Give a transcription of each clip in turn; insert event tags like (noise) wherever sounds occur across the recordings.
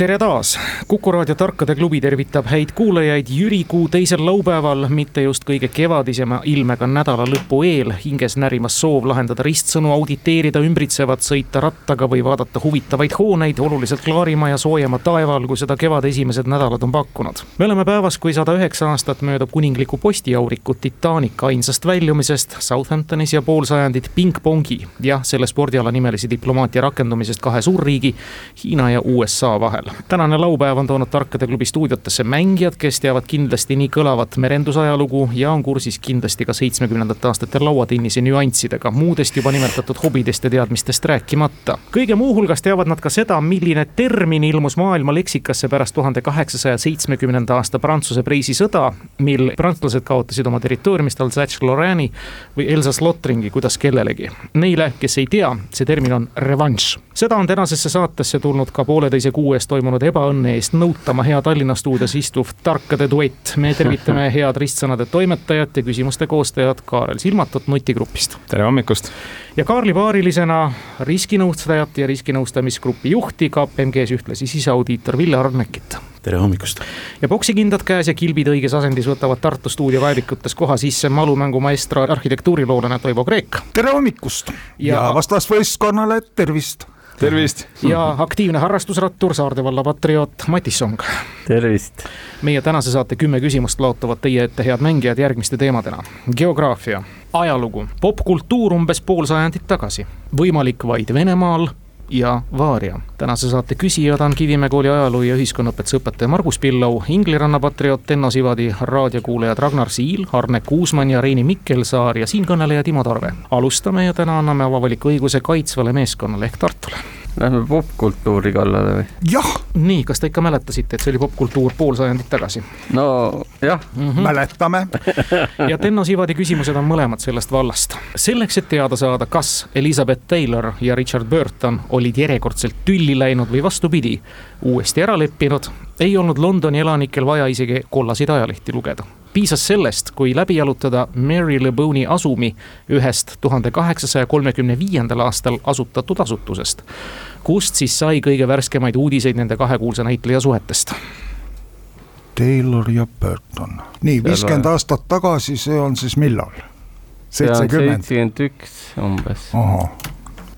tere taas, Kuku raadio Tarkade klubi tervitab häid kuulajaid jürikuu teisel laupäeval, mitte just kõige kevadisema ilmega nädala lõpu eel, hinges närimas soov lahendada ristsõnu, auditeerida ümbritsevat, sõita rattaga või vaadata huvitavaid hooneid oluliselt klaarima ja soojema taeva all, kui seda kevade esimesed nädalad on pakkunud. me oleme päevas, kui sada üheksa aastat möödub kuningliku postiauriku Titanic ainsast väljumisest Southamptonis ja pool sajandit pingpongi. Ja selle spordiala nimelise diplomaatia rakendumisest kahe suurriigi, Hiina ja USA vahel tänane laupäev on toonud Tarkade klubi stuudiotesse mängijad, kes teavad kindlasti nii kõlavat merendusajalugu ja on kursis kindlasti ka seitsmekümnendate aastate lauatennise nüanssidega, muudest juba nimetatud hobidest ja teadmistest rääkimata. kõige muuhulgas teavad nad ka seda, milline termin ilmus maailma leksikasse pärast tuhande kaheksasaja seitsmekümnenda aasta Prantsuse preisisõda, mil prantslased kaotasid oma territooriumist Alsace-Lorraine'i või Elsass-Lothringi, kuidas kellelegi. Neile, kes ei tea, see termin on revanš. seda on tänasesse saatesse tulnud ka pooleteise kuu eest toimunud ebaõnne eest nõutama hea Tallinna stuudios istuv tarkade duett. me tervitame (laughs) head ristsõnade toimetajat ja küsimuste koostajat Kaarel Silmatut Nutigrupist. tere hommikust! ja Kaarli paarilisena riskinõustajat ja riskinõustamisgrupi juhti KPMG-s ühtlasi siseaudiitor Ville Arnekit tere hommikust! ja poksikindad käes ja kilbid õiges asendis võtavad Tartu stuudio kaevikutes koha sisse malumängumaestro arhitektuuriloolane Toivo Kreek. tere hommikust ja, ja vastasvõistkonnale tervist tervist! ja aktiivne harrastusrattur, Saarde valla patrioot Matis Song. tervist! meie tänase saate kümme küsimust laotavad teie ette head mängijad järgmiste teemadena. geograafia, ajalugu, popkultuur umbes pool sajandit tagasi, võimalik vaid Venemaal ja Vaaria. tänase saate küsijad on Kivimäe kooli ajaloo ja ühiskonnaõpetuse õpetaja Margus Pillau, Ingliranna patrioot Enno Sivadi, raadiokuulajad Ragnar Siil, Arne Kuusmann ja Reini Mikkelsaar ja siinkõneleja Timo Tarve. alustame ja täna anname avavaliku õiguse kaitsvale meeskonnale ehk Tartule Lähme popkultuuri kallale või? jah. nii, kas te ikka mäletasite, et see oli popkultuur pool sajandit tagasi? no jah mm, -hmm. mäletame ja Tenno Sivadi küsimused on mõlemad sellest vallast. selleks, et teada saada, kas Elizabeth Taylor ja Richard Burton olid järjekordselt tülli läinud või vastupidi, uuesti ära leppinud, ei olnud Londoni elanikel vaja isegi kollaseid ajalehti lugeda piisas sellest, kui läbi jalutada Mary LeBone'i asumi ühest tuhande kaheksasaja kolmekümne viiendal aastal asutatud asutusest, kust siis sai kõige värskemaid uudiseid nende kahe kuulsa näitleja suhetest. Taylor ja Burton, nii viiskümmend aastat tagasi, see on siis millal? seitsekümmend. seitsekümmend üks umbes.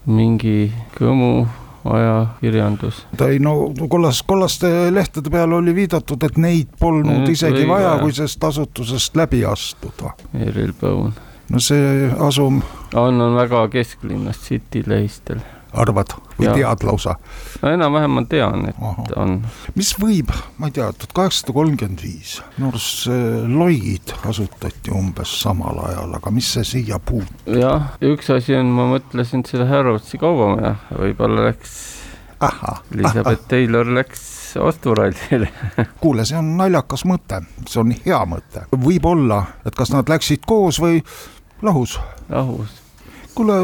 mingi Kõmu ajakirjandus. ta ei no kollas, kollaste lehtede peal oli viidatud, et neid polnud Nüüd isegi vaja, kui sellest asutusest läbi astuda. Eril Põun. no see asum. on, on väga kesklinnas, City lähistel arvad või ja. tead lausa? no enam-vähem ma tean, et Aha. on. mis võib, ma ei tea, tuhat kaheksasada kolmkümmend viis, minu arust see Lloyd asutati umbes samal ajal, aga mis see siia puutub? jah, üks asi on, ma mõtlesin selle Harrodsi kaubamaja, võib-olla läks, Elizabeth Taylor läks osturallile (laughs) kuule, see on naljakas mõte, see on hea mõte, võib-olla, et kas nad läksid koos või lahus? lahus. kuule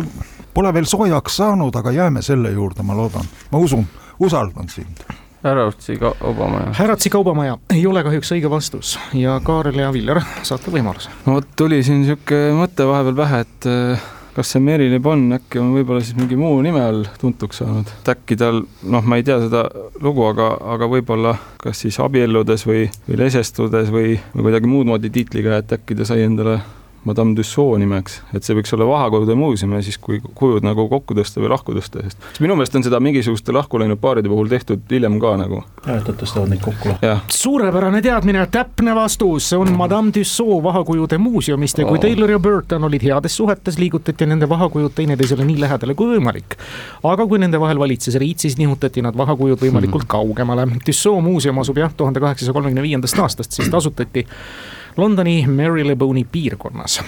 Pole veel soojaks saanud, aga jääme selle juurde, ma loodan, ma usun, usaldan sind. Harrodsi kaubamaja. Harrodsi kaubamaja ei ole kahjuks õige vastus ja Kaarel ja Viljar, saate võimaluse. no vot, tuli siin sihuke mõte vahepeal pähe, et äh, kas see Mary Le Bon äkki on võib-olla siis mingi muu nime all tuntuks saanud, et äkki tal, noh, ma ei tea seda lugu, aga, aga võib-olla kas siis abielludes või, või lesestudes või, või kuidagi muud moodi tiitliga, et äkki ta sai endale Madame Tussauds nimeks, et see võiks olla Vahakodude muuseum ja siis, kui kujud nagu kokku tõsta või lahku tõsta, sest minu meelest on seda mingisuguste lahku läinud paaride puhul tehtud hiljem ka nagu. jah, et nad tõstavad neid kokku suurepärane teadmine, täpne vastus, see on Madame Tussauds Vahakujude muuseumist ja kui oh. Taylor ja Burton olid heades suhetes, liigutati nende vahakujud teineteisele nii lähedale kui võimalik. aga kui nende vahel valitses riit, siis nihutati nad vahakujud võimalikult hmm. kaugemale. Tussauds muuseum asub jah, tuhande kaheksasaja kolmekümne viiendast aastast, siis (clears throat) ta asutati Londoni Marylebone'i piirkonnas.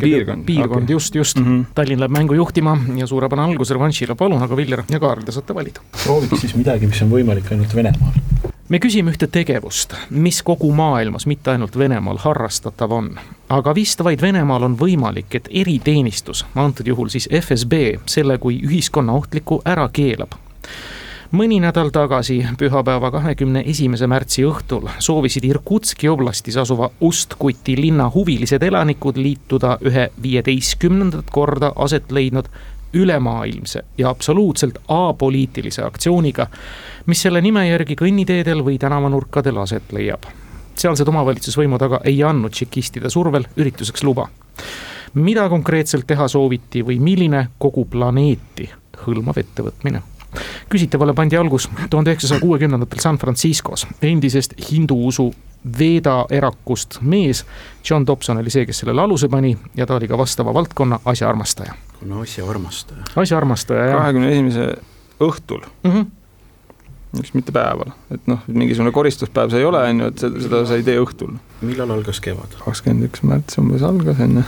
piirkond, piirkond okay. just, just mm. -hmm. Tallinn läheb mängu juhtima ja suurepärane algus revanšile, palun, aga Viljar ja Kaarel, te saate valida. prooviks siis midagi, mis on võimalik ainult Venemaal me küsime ühte tegevust, mis kogu maailmas, mitte ainult Venemaal harrastatav on. aga vist vaid Venemaal on võimalik, et eriteenistus, antud juhul siis FSB, selle kui ühiskonnaohtliku ära keelab mõni nädal tagasi, pühapäeva, kahekümne esimese märtsi õhtul soovisid Irkutski oblastis asuva Ust-Kuti linna huvilised elanikud liituda ühe viieteistkümnendat korda aset leidnud ülemaailmse ja absoluutselt apoliitilise aktsiooniga, mis selle nime järgi kõnniteedel või tänavanurkadel aset leiab. sealsed omavalitsusvõimud aga ei andnud tšekistide survel ürituseks luba. mida konkreetselt teha sooviti või milline kogu planeeti hõlmav ettevõtmine küsitavale pandi algus tuhande üheksasaja kuuekümnendatel San Franciscos endisest hindu usu Veda erakust mees. John Dobson oli see, kes sellele aluse pani ja ta oli ka vastava valdkonna asjaarmastaja. no asjaarmastaja. asjaarmastaja, jah. kahekümne esimese õhtul mm. -hmm miks mitte päeval, et noh, mingisugune koristuspäev see ei ole, on ju, et seda, seda sa ei tee õhtul. millal algas kevad? kakskümmend üks märts umbes algas, on ju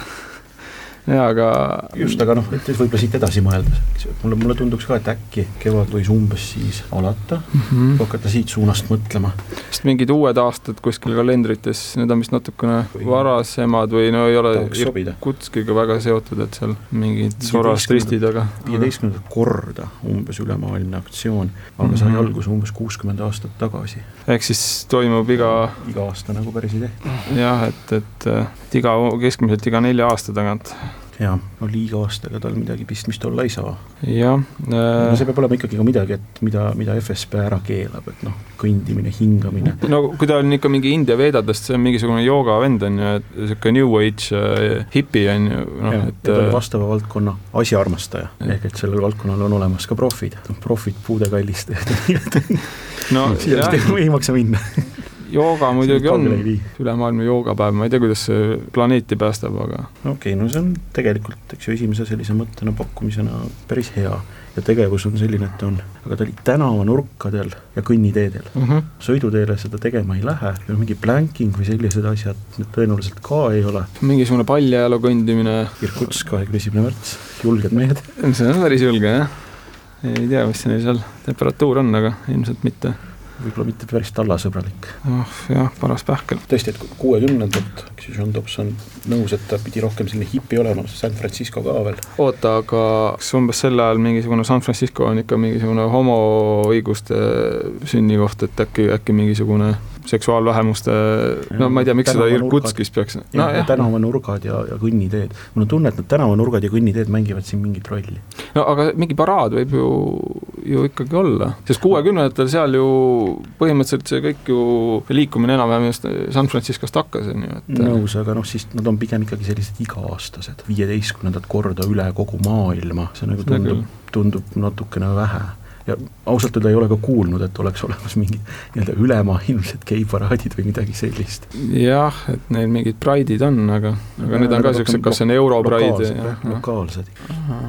jaa, aga. just, aga noh, et võib-olla siit edasi mõeldes, mulle, mulle tunduks ka, et äkki kevad võis umbes siis alata mm, -hmm. hakata siit suunast mõtlema. sest mingid uued aastad kuskil kalendrites, need on vist natukene või varasemad või no ei ole Irkutskiga väga seotud, et seal mingid sorostristid, aga. viieteistkümnendat korda umbes ülemaailmne aktsioon, aga mm -hmm. sai alguse umbes kuuskümmend aastat tagasi. ehk siis toimub iga. iga aasta nagu päris ei tehta. jah, et, et, et iga, keskmiselt iga nelja aasta tagant jaa, no liiga aastaga tal midagi pistmist olla ei saa. jah äh.... no see peab olema ikkagi ka midagi, et mida, mida FSB ära keelab, et noh, kõndimine, hingamine. no kui ta on ikka mingi India veedadest, see on mingisugune jooga vend on ju, et sihuke new age äh, hipi on ju, noh et. ta on äh, vastava valdkonna asjaarmastaja, ehk et sellel valdkonnal on olemas ka profid, noh profid puudekallistajad (laughs) no jah. ei maksa minna (laughs) jooga muidugi on, ülemaailmne joogapäev, ma ei tea, kuidas see planeeti päästab, aga. okei okay,, no see on tegelikult, eks ju, esimese sellise mõttena, pakkumisena päris hea ja tegevus on selline, et on, aga ta oli tänavanurkadel ja kõnniteedel uh. -huh. sõiduteele seda tegema ei lähe mingi planking või sellised asjad need tõenäoliselt ka ei ole. mingisugune paljajalu kõndimine. Irkutsk, kahekümne esimene märts, julged mehed. see on päris julge jah, ei tea, mis neil seal temperatuur on, aga ilmselt mitte võib-olla mitte päris tallasõbralik. noh jah, paras pähkel. tõesti, et kuuekümnendat, eks ju, John Dobson nõus, et ta pidi rohkem selline hipi olema, San Francisco ka veel. oota, aga kas umbes sel ajal mingisugune San Francisco on ikka mingisugune homoõiguste sünnikoht, et äkki, äkki mingisugune seksuaalvähemuste, no ma ei tea, miks seda Irkutskis peaks. No, tänavanurgad ja, ja kõnniteed, mul on tunne, et need tänavanurgad ja kõnniteed mängivad siin mingit rolli. no aga mingi paraad võib ju, ju ikkagi olla, sest kuuekümnendatel seal ju põhimõtteliselt see kõik ju, liikumine enam-vähem just San Franciscost hakkas, on ju, et. nõus, aga noh, siis nad on pigem ikkagi sellised iga-aastased, viieteistkümnendat korda üle kogu maailma, see nagu tundub, tundub natukene vähe ja ausalt öelda ei ole ka kuulnud, et oleks olemas mingid nii-öelda ülemaailmsed geiparaadid või midagi sellist. jah, et neil mingid pride'id on, aga, aga need on ka niisugused, kas see on Europride. lokaalsed, lokaalsed.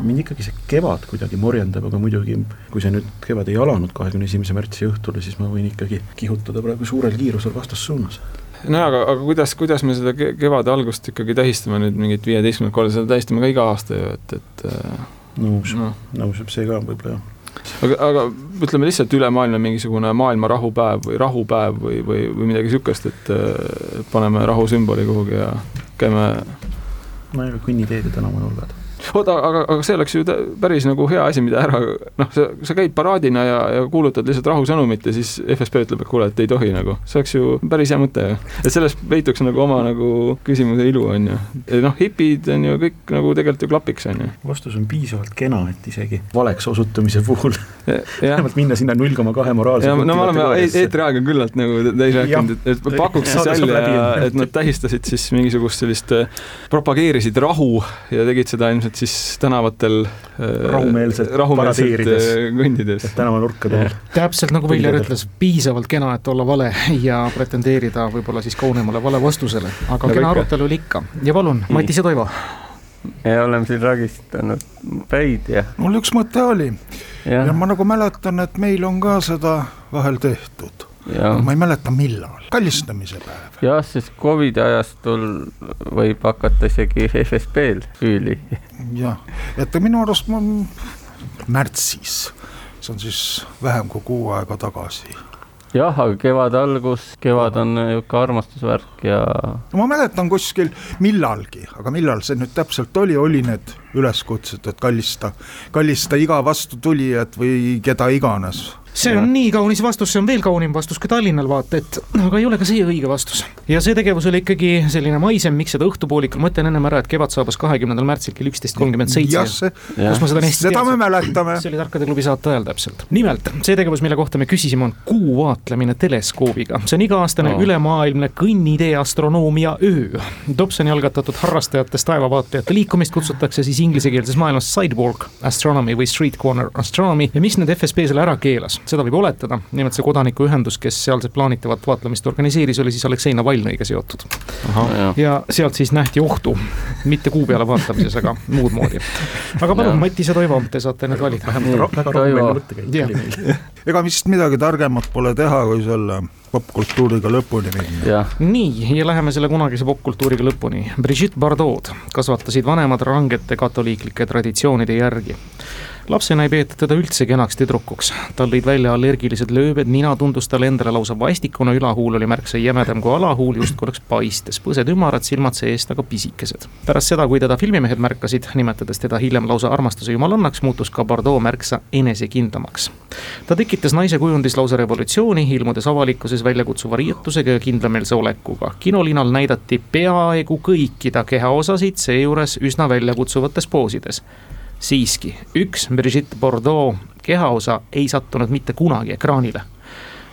mind ikkagi see kevad kuidagi morjendab, aga muidugi kui see nüüd kevad ei alanud kahekümne esimese märtsi õhtule, siis ma võin ikkagi kihutada praegu suurel kiirusel vastassuunas nojah, aga, aga kuidas, kuidas me seda kevade algust ikkagi tähistame nüüd mingit viieteistkümnendat korda, seda tähistame ka iga aasta ju, et, et nõus no., nõus, see ka võib-olla jah aga, aga ütleme lihtsalt ülemaailmne mingisugune maailma rahupäev või rahupäev või, või, või midagi sihukest, et paneme rahusümboli kuhugi ja käime. nojah, kõnniteed ja tänavanurgad oota, aga, aga see oleks ju päris nagu hea asi, mida ära, noh, sa, sa käid paraadina ja, ja kuulutad lihtsalt rahusõnumit ja siis FSB ütleb, et kuule, et ei tohi nagu. see oleks ju päris hea mõte ju. et selles peituks nagu oma nagu küsimuse ilu, on ju. noh, hipid on ju kõik nagu tegelikult ju klapiks, on ju. vastus on piisavalt kena, et isegi valeks osutumise puhul (laughs) vähemalt minna sinna null koma kahe moraalse no me oleme eetriaega küllalt nagu täis rääkinud, et, et pakuks siis välja, et nad tähistasid siis mingisugust sellist, propageerisid rahu ja tegid seda ilmselt siis tänavatel äh, rahumeelselt, rahumeelselt äh, kõndides. tänavanurkadel. täpselt nagu Viljar ütles, piisavalt kena, et olla vale ja pretendeerida võib-olla siis kaunemale vale vastusele, aga no, kena arutelu oli ikka ja palun, Matis ja Toivo. ja oleme siin ragistanud päid ja. mul üks mõte oli ja. ja ma nagu mäletan, et meil on ka seda vahel tehtud ma ei mäleta, millal, kallistamise päev. jah, sest Covidi ajastul võib hakata isegi FSB-l üüli. jah, et minu arust ma märtsis, see on siis vähem kui kuu aega tagasi jah, aga kevad algus, kevad on niisugune armastusvärk ja. ma mäletan kuskil millalgi, aga millal see nüüd täpselt oli, oli need üleskutsed, et kallista, kallista iga vastutulijat või keda iganes see on nii kaunis vastus, see on veel kaunim vastus kui Tallinnal vaata, et aga ei ole ka see õige vastus. ja see tegevus oli ikkagi selline maisem, miks seda õhtupoolikul, ma ütlen ennem ära, et kevad saabus kahekümnendal märtsil kell üksteist kolmkümmend seitse. kus ma seda hästi seda me mäletame. see oli Tarkade klubi saate ajal täpselt. nimelt, see tegevus, mille kohta me küsisime, on kuu vaatlemine teleskoobiga. see on iga-aastane oh. ülemaailmne kõnnitee astronoomia öö. Dobsoni algatatud harrastajatest taevavaatajate liikumist kutsutakse siis inglisekeelses maailmas sidewalk astronomy või street corner astronomy ja miks nüüd FSB selle ära keelas? Seda võib oletada, nimelt see kodanikuühendus, kes sealset plaanitavat vaatlemist organiseeris, oli siis Aleksei Navalnõiga seotud. ja sealt siis nähti ohtu, mitte kuu peale vaatamises, aga muud moodi. aga palun, Matis ja Toivo, te saate nüüd valida. väga rahumeelne mõttekäik oli meil. ega vist midagi targemat pole teha, kui selle popkultuuriga lõpuni minna. nii, ja läheme selle kunagise popkultuuriga lõpuni. Brigitte Bardot kasvatasid vanemad rangete katoliiklike traditsioonide järgi lapsena ei peetud teda üldse kenaks tüdrukuks, tal lõid välja allergilised lööbed, nina tundus talle endale lausa vastikuna, ülahuul oli märksa jämedam kui alahuul, justkui oleks paistes, põsed ümarad, silmad see-eest aga pisikesed. pärast seda, kui teda filmimehed märkasid, nimetades teda hiljem lausa armastuse jumalannaks, muutus ka Bardot märksa enesekindlamaks. ta tekitas naise kujundis lausa revolutsiooni, ilmudes avalikkuses väljakutsuva riietusega ja kindlameelse olekuga. kinolinal näidati peaaegu kõiki ta kehaosasid, seejuures üsna väljakutsuvates poosides siiski, üks Brigitte Bordeaux kehaosa ei sattunud mitte kunagi ekraanile.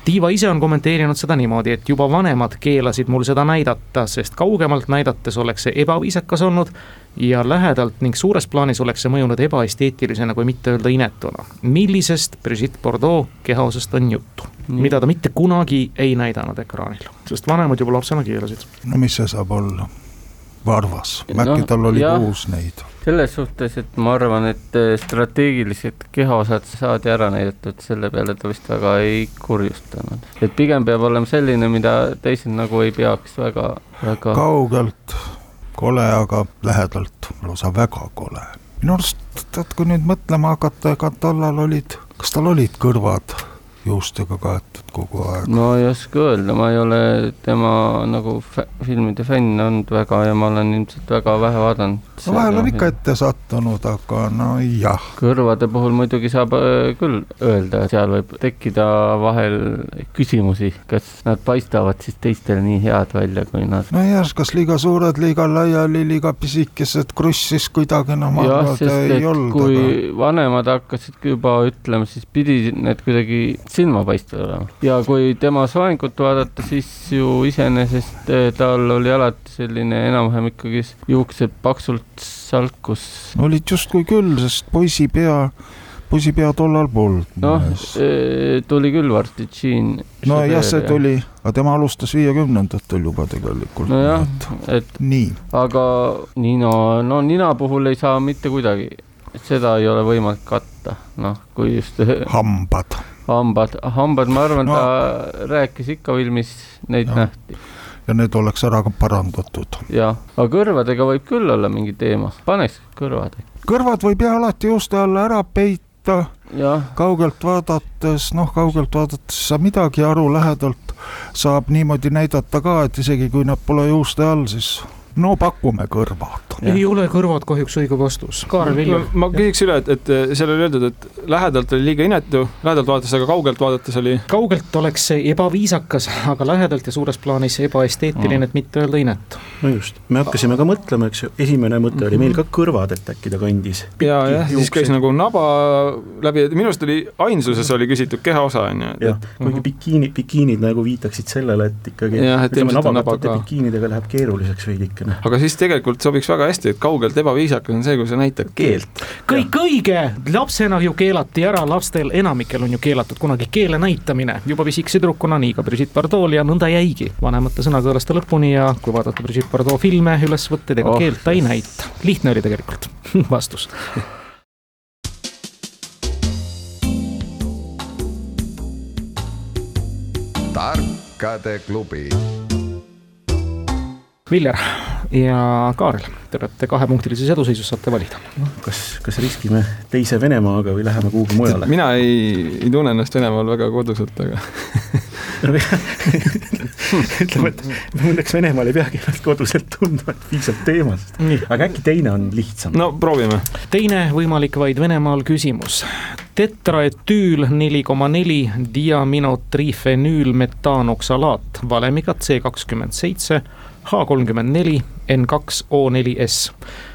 Tiiva ise on kommenteerinud seda niimoodi, et juba vanemad keelasid mul seda näidata, sest kaugemalt näidates oleks see ebaviisakas olnud ja lähedalt ning suures plaanis oleks see mõjunud ebaesteetilisena, kui mitte öelda inetuna. millisest Brigitte Bordeaux kehaosast on juttu? mida ta mitte kunagi ei näidanud ekraanil, sest vanemad juba lapsena keelasid. no mis see saab olla? varvas, äkki no, tal oli kuus neid selles suhtes, et ma arvan, et äh, strateegilised kehaosad saadi ära näidatud, selle peale ta vist väga ei kurjustanud. et pigem peab olema selline, mida teised nagu ei peaks väga, väga. kaugelt kole, aga lähedalt lausa väga kole. minu arust, tead, kui nüüd mõtlema hakata, ega tollal olid, kas tal olid kõrvad juustega kaetud kogu aeg. no ei oska öelda, ma ei ole tema nagu filmide fänn olnud väga ja ma olen ilmselt väga vähe vaadanud. no vahel on ikka ette sattunud, aga no jah. kõrvade puhul muidugi saab äh, küll öelda, seal võib tekkida vahel küsimusi, kas nad paistavad siis teistele nii head välja, kui nad. no jah, kas liiga suured, liiga laiali, liiga pisikesed, krussis kuidagi, no ma arvan, et ei olnud. kui aga... vanemad hakkasid juba ütlema, siis pidi need kuidagi silmapaistev olema. ja kui tema soengut vaadata, siis ju iseenesest eh, tal oli alati selline enam-vähem ikkagi juuksed paksult salkus. olid justkui küll, sest poisi pea poisipea tollal polnud. noh, eh, tuli küll varsti džiin. nojah, see tuli, aga tema alustas viiekümnendatel juba tegelikult. nojah, et nii. aga nina, no nina puhul ei saa mitte kuidagi, seda ei ole võimalik katta, noh, kui just hambad hambad, hambad, ma arvan no., ta rääkis ikka filmis, neid ja. nähti. ja need oleks ära parandatud. jah, aga kõrvadega võib küll olla mingi teema, paneks kõrvad. kõrvad võib jah alati juuste alla ära peita. kaugelt vaadates, noh, kaugelt vaadates saa midagi aru, lähedalt saab niimoodi näidata ka, et isegi kui nad pole juuste all, siis no pakume kõrvad. ei ole kõrvad kahjuks õige vastus. Kaarel Vilja. ma küsiks üle, et, et seal oli öeldud, et lähedalt oli liiga inetu, lähedalt vaadates, aga kaugelt vaadates oli. kaugelt oleks see ebaviisakas, aga lähedalt ja suures plaanis ebaesteetiline, et mitte öelda inetu. no just, me hakkasime ka mõtlema, eks ju, esimene mõte mm -hmm. oli meil ka kõrvad, et äkki ta kandis. ja, jah, siis käis nagu naba läbi, minu arust oli ainsuses oli küsitud kehaosa on ju. jah, kuigi bikiini, bikiinid nagu viitaksid sellele, et ikkagi. jah, et ilmselt on naba ka. bikiinidega läheb keeruliseks veidike natukene. aga siis tegelikult sobiks väga hästi, et kaugelt ebaviisakas on see, kui sa näitad keelt. kõik õige, lapsena ju keelati ära, lastel enamikel on ju keelatud kunagi keele näitamine, juba pisikese tüdrukuna, nii ka Brigitte Bardot'l ja nõnda jäigi. vanemate sõnakõelaste lõpuni ja kui vaadata Brigitte Bardot filme, ülesvõtteid, ega oh. keelt ta ei näita. lihtne oli tegelikult (laughs) vastus tarkade klubi Viljar ja Kaarel, te olete kahepunktilises eduseisus, saate valida. noh, kas, kas riskime teise Venemaaga või läheme kuhugi mujale? mina ei, ei tunne ennast Venemaal väga koduselt, aga (laughs) ütleme, et õnneks Venemaal ei peagi ennast koduselt tundma, et piisab teemast. aga äkki teine on lihtsam? no proovime. teine võimalik vaid Venemaal küsimus. tetraetüül neli koma neli diaminotrifenüülmetaanoksalaat valemiga C kakskümmend seitse H kolmkümmend neli N kaks O neli S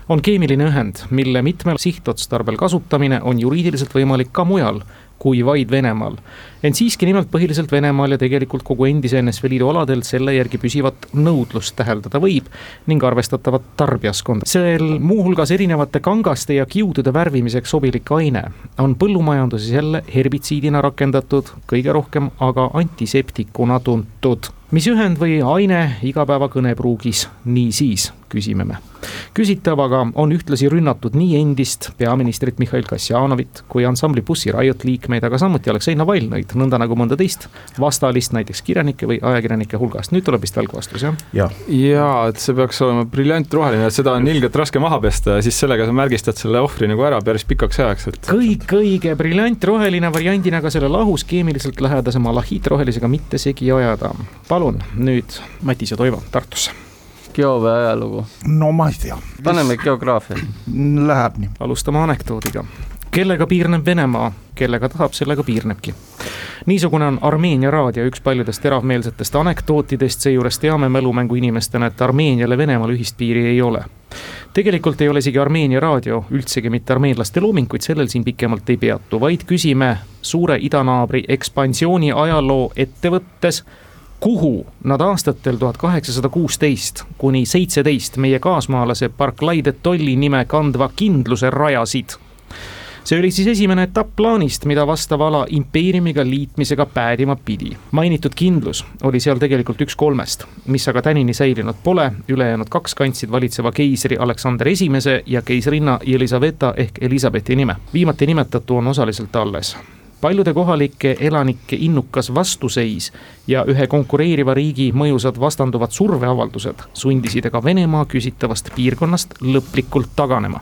on keemiline ühend, mille mitmel sihtotstarbel kasutamine on juriidiliselt võimalik ka mujal kui vaid Venemaal. ent siiski nimelt põhiliselt Venemaal ja tegelikult kogu endise NSV Liidu aladel selle järgi püsivat nõudlust täheldada võib ning arvestatavat tarbijaskonda. sel muuhulgas erinevate kangaste ja kiudude värvimiseks sobilik aine on põllumajanduses jälle herbitsiidina rakendatud, kõige rohkem aga antiseptikuna tuntud mis ühend või aine igapäevakõnepruugis niisiis, küsime me. küsitavaga on ühtlasi rünnatud nii endist peaministrit Mihhail Kassjanovit kui ansambli Bussi Riot liikmeid, aga samuti Aleksei Navalnõid, nõnda nagu mõnda teist vastalist näiteks kirjanike või ajakirjanike hulgast. nüüd tuleb vist välgvastus, jah? ja, ja, et see peaks olema briljantroheline, et seda on ilgelt raske maha pesta ja siis sellega sa märgistad selle ohvri nagu ära päris pikaks ajaks, et. kõik õige, briljantroheline variandina ka selle lahus keemiliselt lähedase malahiitrohelisega mitte segi ajada palun nüüd Matis ja Toivo Tartusse. geo või ajalugu? no ma ei tea. paneme geograafia. Läheb nii. alustame anekdoodiga. kellega piirneb Venemaa, kellega tahab, sellega piirnebki. niisugune on Armeenia raadio üks paljudest teravmeelsetest anekdootidest, seejuures teame mälumängu inimestena, et Armeenial ja Venemaal ühist piiri ei ole tegelikult ei ole isegi Armeenia raadio üldsegi mitte armeenlaste looming, kuid sellel siin pikemalt ei peatu, vaid küsime suure idanaabri ekspansiooni ajaloo ettevõttes kuhu nad aastatel tuhat kaheksasada kuusteist kuni seitseteist meie kaasmaalase Barclay de Tolli nime kandva kindluse rajasid see oli siis esimene etapp plaanist, mida vastava ala impeeriumiga liitmisega päädima pidi. mainitud kindlus oli seal tegelikult üks kolmest, mis aga tänini säilinud pole, ülejäänud kaks kandsid valitseva keisri Aleksander Esimese ja keisrinna Elisaveta ehk Elizabethi nime. viimati nimetatu on osaliselt alles paljude kohalike elanike innukas vastuseis ja ühe konkureeriva riigi mõjusad vastanduvad surveavaldused sundisid aga Venemaa küsitavast piirkonnast lõplikult taganema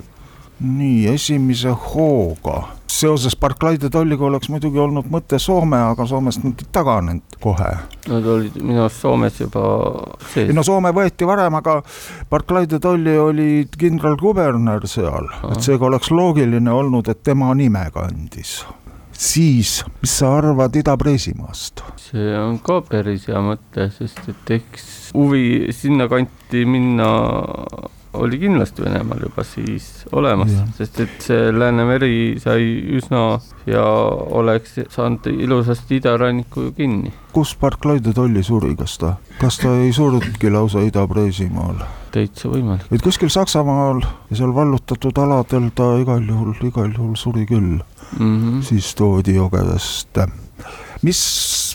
nii, esimese hooga. seoses Barclayde tolliga oleks muidugi olnud mõte Soome, aga Soomest nad ei taganenud kohe. Nad olid minu arust Soomes juba sees. no Soome võeti varem, aga Barclayde tolli oli kindralkuberner seal, et seega oleks loogiline olnud, et tema nime kandis siis, mis sa arvad Ida-Preisimaast? see on ka päris hea mõte, sest et eks huvi sinnakanti minna oli kindlasti Venemaal juba siis olemas, sest et see Läänemeri sai üsna ja oleks saanud ilusasti idaranniku kinni. kus Barclay de Tolly suri, kas ta, kas ta ei surnudki lausa Ida-Preisimaal? täitsa võimalik. et kuskil Saksamaal ja seal vallutatud aladel ta igal juhul, igal juhul suri küll mm. -hmm. siis toodi jogedest. mis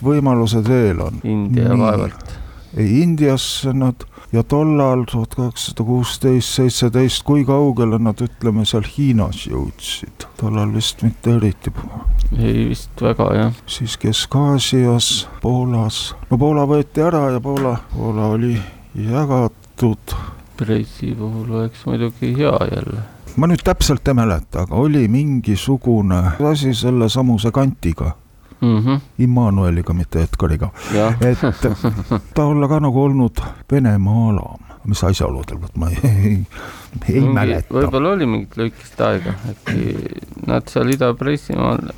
võimalused veel on? India vaevalt. ei, Indiasse nad ja tollal tuhat kaheksasada kuusteist, seitseteist, kui kaugele nad ütleme seal Hiinas jõudsid, tollal vist mitte eriti. ei vist väga jah. siis Kesk-Aasias, Poolas, no Poola võeti ära ja Poola, Poola oli jagatud. Preissi puhul oleks muidugi hea jälle ma nüüd täpselt ei mäleta, aga oli mingisugune asi selle samuse kantiga mm. -hmm. Immanueliga, mitte Edgariga. et ta olla ka nagu olnud Venemaa alam, mis asjaoludel, vot ma ei, ei, ei Mingi, mäleta. võib-olla oli mingit lühikest aega, äkki nad seal Ida-Pressimaal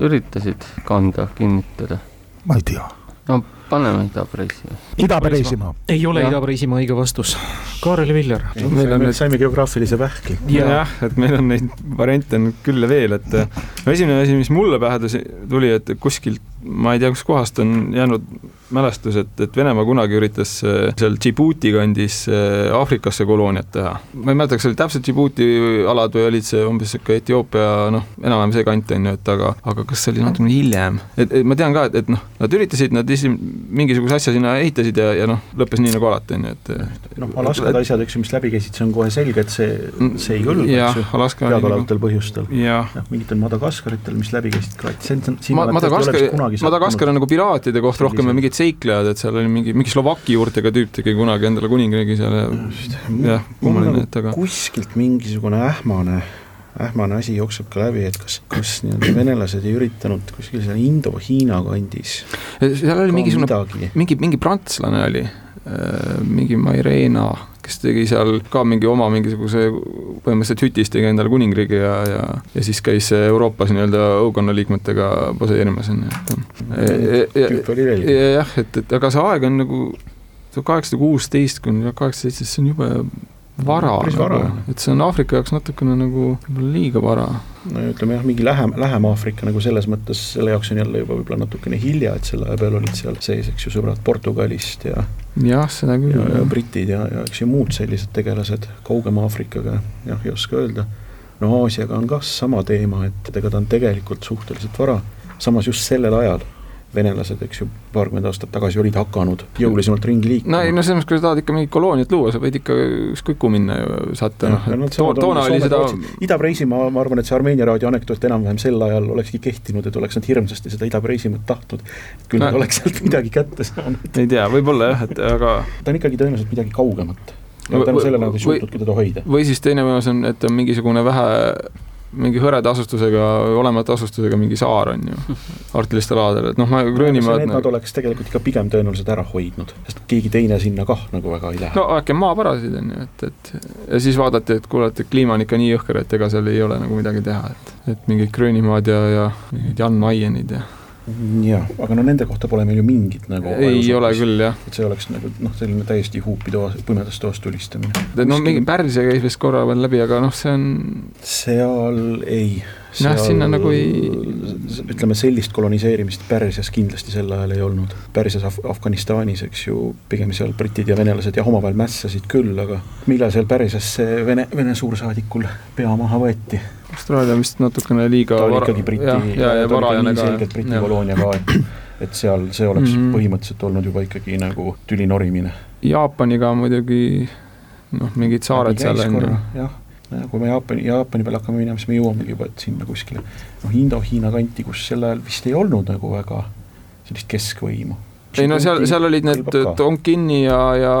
üritasid kanda, kinnitada. ma ei tea. no paneme Ida-Preisimaa. Ida-Preisimaa. ei ole Ida-Preisimaa õige vastus. Kaarel Viljar. meil on nüüd saime geograafilise vähki. jah, et meil on neid variante on küll ja veel, et no esimene asi, mis mulle pähe tuli, et kuskilt ma ei tea, kuskohast on jäänud mälestus, et, et Venemaa kunagi üritas äh, seal Djibouti kandis äh, Aafrikasse kolooniat teha. ma ei mäleta, kas see oli täpselt Djibouti alad või olid see umbes sihuke Etioopia, noh, enam-vähem see kant on ju, et aga, aga kas see oli natukene hiljem, et, et ma tean ka, et, et noh, nad üritasid, nad esi-, mingisuguse asja sinna ehitasid ja, ja noh, lõppes nii nagu alati, on ju, et noh, Alaskad asjad, eks ju, mis läbi käisid, see on kohe selge, et see, see ei kõlba, eks ju, teadaolevatel põhjustel. jah, mingitel Madagaskaritel, mis läbi käisid ka, et see on, siin Madagaskar, Madagaskar on nagu piraatide koht rohkem ja mingid seiklejad, et seal oli mingi, mingi Slovaki juurtega tüüp tegi kunagi endale kuningriigi seal ja jah, kummaline, et aga kuskilt mingisugune ähmane ähmane asi jookseb ka läbi, et kas, kas nii-öelda venelased ei üritanud kuskil seal Indo-Hiina kandis seal oli mingisugune, mingi, mingi prantslane oli, mingi Mairena, kes tegi seal ka mingi oma mingisuguse, põhimõtteliselt hütis tegi endale kuningriigi ja, ja, ja siis käis Euroopas nii-öelda õukonna liikmetega poseerimas, on ju, et jah, et, et aga see aeg on nagu tuhat kaheksasada kuusteist kuni kaheksasada seitseteist, see on jube vara, nagu, et see on Aafrika jaoks natukene nagu liiga vara. no ütleme jah, mingi lähem, lähem Aafrika nagu selles mõttes, selle jaoks on jälle juba võib-olla natukene hilja, et selle aja peal olid seal sees, eks ju, sõbrad Portugalist ja jah, seda küll. ja, ja britid ja, ja eks ju muud sellised tegelased kaugema Aafrikaga, jah, ei oska öelda. no Aasiaga on kah sama teema, et ega ta on tegelikult suhteliselt vara, samas just sellel ajal venelased, eks ju, paarkümmend aastat tagasi olid hakanud jõulisemalt ringi liikuma. no ei, no selles mõttes, kui sa tahad ikka mingit kolooniat luua, sa võid ikka ükskõik kuhu minna ju saata, noh, et toona oli seda Ida-Preisimaa, ma arvan, et see Armeenia raadio anekdoot enam-vähem sel ajal olekski kehtinud, et oleks nad hirmsasti seda Ida-Preisimaad tahtnud, et küll no. nad oleks sealt midagi kätte saanud. (laughs) ei tea, võib-olla jah, et aga ta on ikkagi tõenäoliselt midagi kaugemat ja tänu sellele nad ei suutnudki teda hoida. või siis teine võimalus on, et on mingisugune vähe mingi hõreda asustusega, olematu asustusega mingi saar on ju, arktilistel aladel, et noh, ma Gröönimaad Need nad oleks tegelikult ikka pigem tõenäoliselt ära hoidnud, sest keegi teine sinna kah nagu väga ei lähe. no äkki maavarasid on ju, et, et ja siis vaadati, et kuule, et kliima on ikka nii jõhker, et ega seal ei ole nagu midagi teha, et, et mingid Gröönimaad ja, ja mingid Jan Maienid ja jah, aga no nende kohta pole meil ju mingit nagu ei ole küll, jah. et see oleks nagu noh, selline täiesti huupi toas, pimedas toas tulistamine. no mingi Pärsia käis vist korra veel läbi, aga noh, see on seal ei. jah, sinna nagu ei ütleme, sellist koloniseerimist Pärsias kindlasti sel ajal ei olnud. Pärsias Af, Afganistanis, eks ju, pigem seal britid ja venelased jah, omavahel mässasid küll, aga millal seal Pärsias see Vene, Vene suursaadikul pea maha võeti Austraalia vist natukene liiga ta oli ikkagi Briti, ja, ja, ja varajane ka. selgelt Briti koloonia ka, et, et seal see oleks mm -hmm. põhimõtteliselt olnud juba ikkagi nagu tüli norimine. Jaapaniga muidugi noh, mingid saared seal on ju. jah, kui me Jaapani, Jaapani peale hakkame minema, siis me jõuamegi juba sinna kuskile noh, Indo-Hiina kanti, kus sel ajal vist ei olnud nagu väga sellist keskvõimu ei no seal, seal olid need Tonkinni ja, ja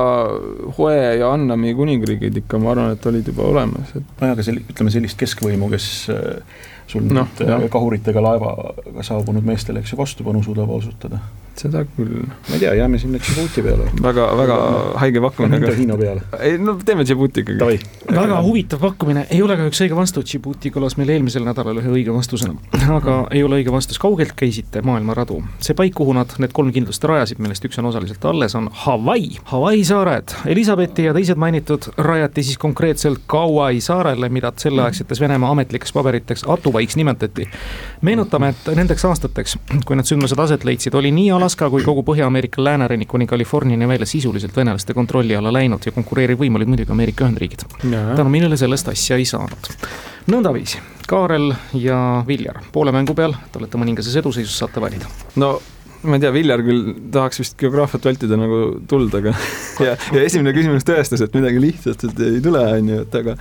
Hue ja Annami kuningriigid ikka, ma arvan, et olid juba olemas, et. nojah, aga sel-, ütleme sellist keskvõimu, kes äh, sul no, nüüd kahuritega laevaga saabunud meestele, eks ju, vastupanu suudab osutada seda küll. ma ei tea, jääme sinna Djibouti peale. väga, väga haige pakkumine. mitte Hiina peale. ei no teeme Djibouti ikkagi. väga huvitav pakkumine, ei ole kahjuks õige vastus, Djibouti kõlas meil eelmisel nädalal ühe õige vastusena. aga ei ole õige vastus, kaugelt käisite maailmaradu? see paik, kuhu nad need kolm kindlust rajasid, millest üks on osaliselt alles, on Hawaii. Hawaii saared, Elizabethi ja teised mainitud rajati siis konkreetselt Kauai saarele, mida selleaegsetes Venemaa ametlikes paberites Atuvaiks nimetati. meenutame, et nendeks aastateks, kui need sündmused aset leidsid, oli nii ala Alaska kui kogu Põhja-Ameerika läänerannik kuni Californiani välja sisuliselt venelaste kontrolli alla läinud ja konkureeriv võim olid muidugi Ameerika Ühendriigid. tänu millele sellest asja ei saanud. nõndaviisi, Kaarel ja Viljar, poole mängu peal, te olete mõningases eduseisus, saate valida. no ma ei tea, Viljar küll tahaks vist geograafiat vältida nagu tuld, aga (laughs) ja, ja esimene küsimus tõestas, et midagi lihtsalt ei tule, on ju, et aga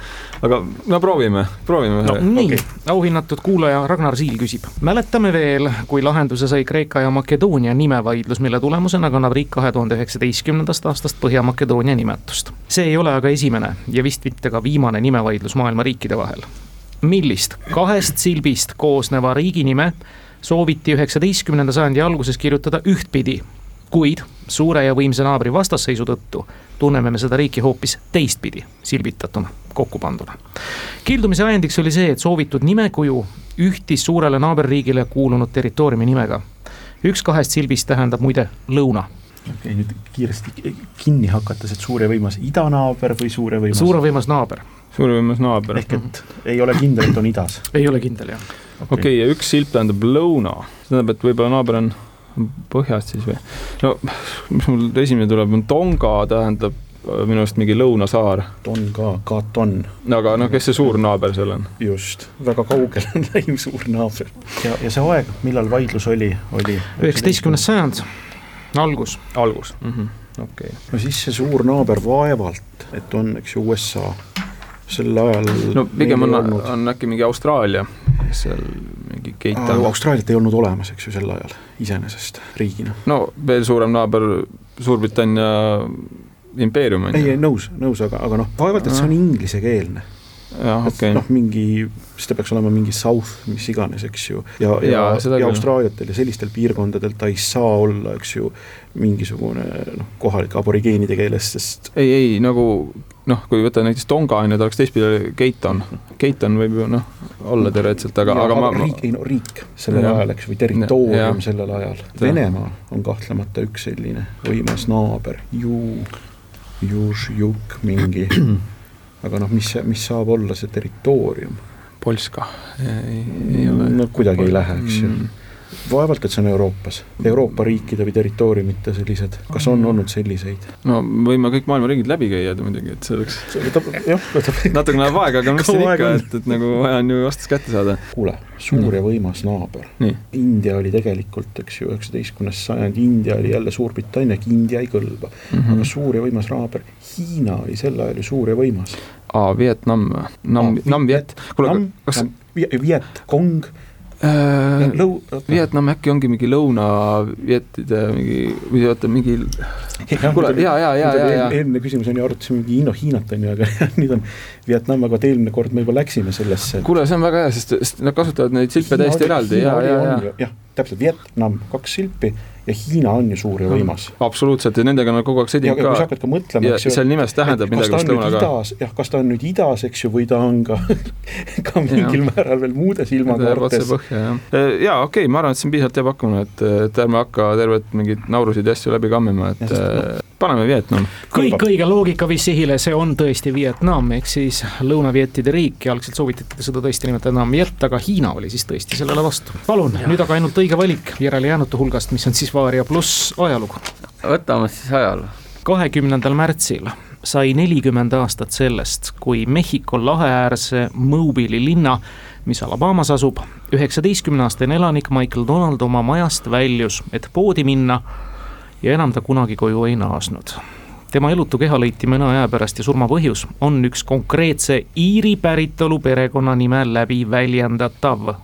aga no proovime, proovime. no nii okay., auhinnatud kuulaja Ragnar Siil küsib. mäletame veel, kui lahenduse sai Kreeka ja Makedoonia nimevaidlus, mille tulemusena kannab riik kahe tuhande üheksateistkümnendast aastast Põhja-Makedoonia nimetust. see ei ole aga esimene ja vist mitte ka viimane nimevaidlus maailma riikide vahel. millist kahest silbist koosneva riigi nime sooviti üheksateistkümnenda sajandi alguses kirjutada ühtpidi, kuid suure ja võimsa naabri vastasseisu tõttu tunneme me seda riiki hoopis teistpidi, silbitatuna, kokku panduna. kildumise ajendiks oli see, et soovitud nimekuju ühtis suurele naaberriigile kuulunud territooriumi nimega. üks kahest silbist tähendab muide lõuna okei okay,, nüüd kiiresti kinni hakates, et suur ja võimas idanaaber või suur ja võimas? suur ja võimas naaber. suur ja võimas naaber. ehk et ei ole kindel, et on idas? ei ole kindel, jah okei okay. okay, ja üks silp tähendab lõuna, see tähendab, et võib-olla naaber on põhjast siis või? no mis mul esimene tuleb, on Tonga tähendab äh, minu arust mingi lõunasaar. Tonga, Katon. aga noh, kes see suur naaber seal on? just, väga kaugel on (laughs) läinud suur naaber. ja, ja see aeg, millal vaidlus oli, oli? üheksateistkümnes sajand, algus. algus mm -hmm., okei okay.. no siis see suur naaber vaevalt, et on, eks ju, USA sel ajal. no pigem on, on äkki mingi Austraalia, seal mingi keita. Austraaliat ei olnud olemas, eks ju, sel ajal iseenesest riigina. no veel suurem naaber, Suurbritannia impeerium on ju. ei, ei nõus, nõus, aga, aga noh, vaevalt, et see on inglisekeelne Okay. noh, mingi, siis ta peaks olema mingi South, mis iganes, eks ju, ja, ja, ja, ja, ja Austraaliatel ja sellistel piirkondadel ta ei saa olla, eks ju, mingisugune noh, kohalike aborigeenide keeles, sest ei, ei nagu noh, kui võtta näiteks Tonga on ju, ta oleks teistpidi Keiton, Keiton võib ju noh, olla teoreetiliselt, aga, aga ma riik, ei no riik sellel ajal, eks, või territoorium ja. sellel ajal. Venemaa on kahtlemata üks selline võimas naaber, ju, juž, juk mingi, (clears throat) aga noh, mis, mis saab olla see territoorium? Polska ei, ei ole. no kuidagi ei lähe, eks ju mm vaevalt, et see on Euroopas, Euroopa riikide või territooriumite sellised, kas on olnud selliseid? no võime kõik maailma riigid läbi käia muidugi, et see oleks see võtab, jah, võtab natukene läheb aega, aga mis siin ikka, et, et nagu vaja on ju vastus kätte saada. kuule, suur ja võimas naaber. India oli tegelikult, eks ju, üheksateistkümnes sajand, India oli jälle Suurbritannia, India ei kõlba mm. -hmm. aga suur ja võimas naaber, Hiina oli sel ajal ju suur ja võimas. aa, Vietnam, Nam, Nam-Viet, kuule, kas Viet Cong Äh, lõu-, Vietnam äkki ongi mingi lõunavietide mingi, või oota, mingi kuule, ja, ja, ja, ja, ja. eelmine küsimus on ju, arutasime mingi Hiina, Hiinat on ju, aga (laughs) nüüd on Vietnam, aga et eelmine kord me juba läksime sellesse. kuule, see on väga hea, sest, sest nad kasutavad neid silpe täiesti eraldi ja, ja, ja. jah, täpselt, Vietnam, kaks silpi ja Hiina on ju suur ja võimas. absoluutselt ja nendega nad kogu aeg sõdivad ka. kui sa hakkad ka mõtlema, eks ju. seal nimes tähendab midagi vist lõunaga. jah, kas ta on nüüd idas, eks ju, või ta on ka (laughs) ka mingil ja. määral veel muudes ilmakaartes. jah, jaa, okei okay,, ma arvan, et on piisavalt hea pakkumine, et, et ärme hakka tervet mingeid naurusid ja asju läbi kammima, et ja, äh, paneme Vietnam. kõik õige loogika viis sihile, see on tõesti Vietnam, ehk siis lõunavietide riik ja algselt soovitati seda tõesti nimetada Viet, aga Hiina oli siis tõesti sellele vastu. palun, nüüd aga ainult õige valik järelejäänute hulgast, mis on siis Varia pluss ajalugu. võtame siis ajaloo. kahekümnendal märtsil sai nelikümmend aastat sellest, kui Mehhiko laheäärse Mobile'i linna, mis Alabamas asub, üheksateistkümneaastane elanik Michael Donald oma majast väljus, et poodi minna ja enam ta kunagi koju ei naasnud. tema elutu keha leiti mõne aja pärast ja surma põhjus on üks konkreetse Iiri päritolu perekonnanime läbi väljendatav.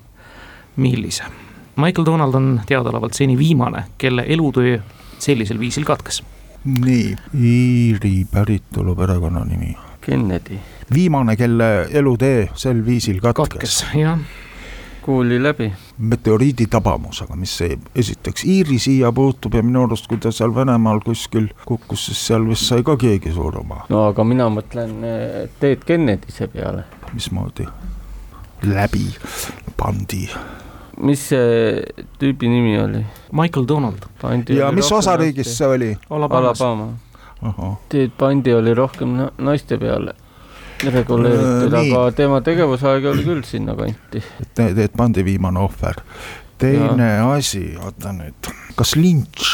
millise? Michael Donald on teadaolevalt seni viimane, kelle elutöö sellisel viisil katkes. nii, Iiri päritolu perekonnanimi. Kennedy. viimane, kelle elutee sel viisil katkes. katkes, jah kuuli läbi. meteoriidi tabamusega, mis see esiteks Iiri siia puutub ja minu arust, kui ta seal Venemaal kuskil kukkus, siis seal vist sai ka keegi surma. no aga mina mõtlen Ted Kennedise peale. mismoodi? läbi pandi mis see tüübi nimi oli? Michael Donald. ja mis osariigis see oli? Alabama. Ted Bundy oli rohkem naiste peale reguleeritud, aga tema tegevusaeg oli küll sinnakanti. Ted Bundy viimane ohver. teine ja. asi, oota nüüd, kas Lynch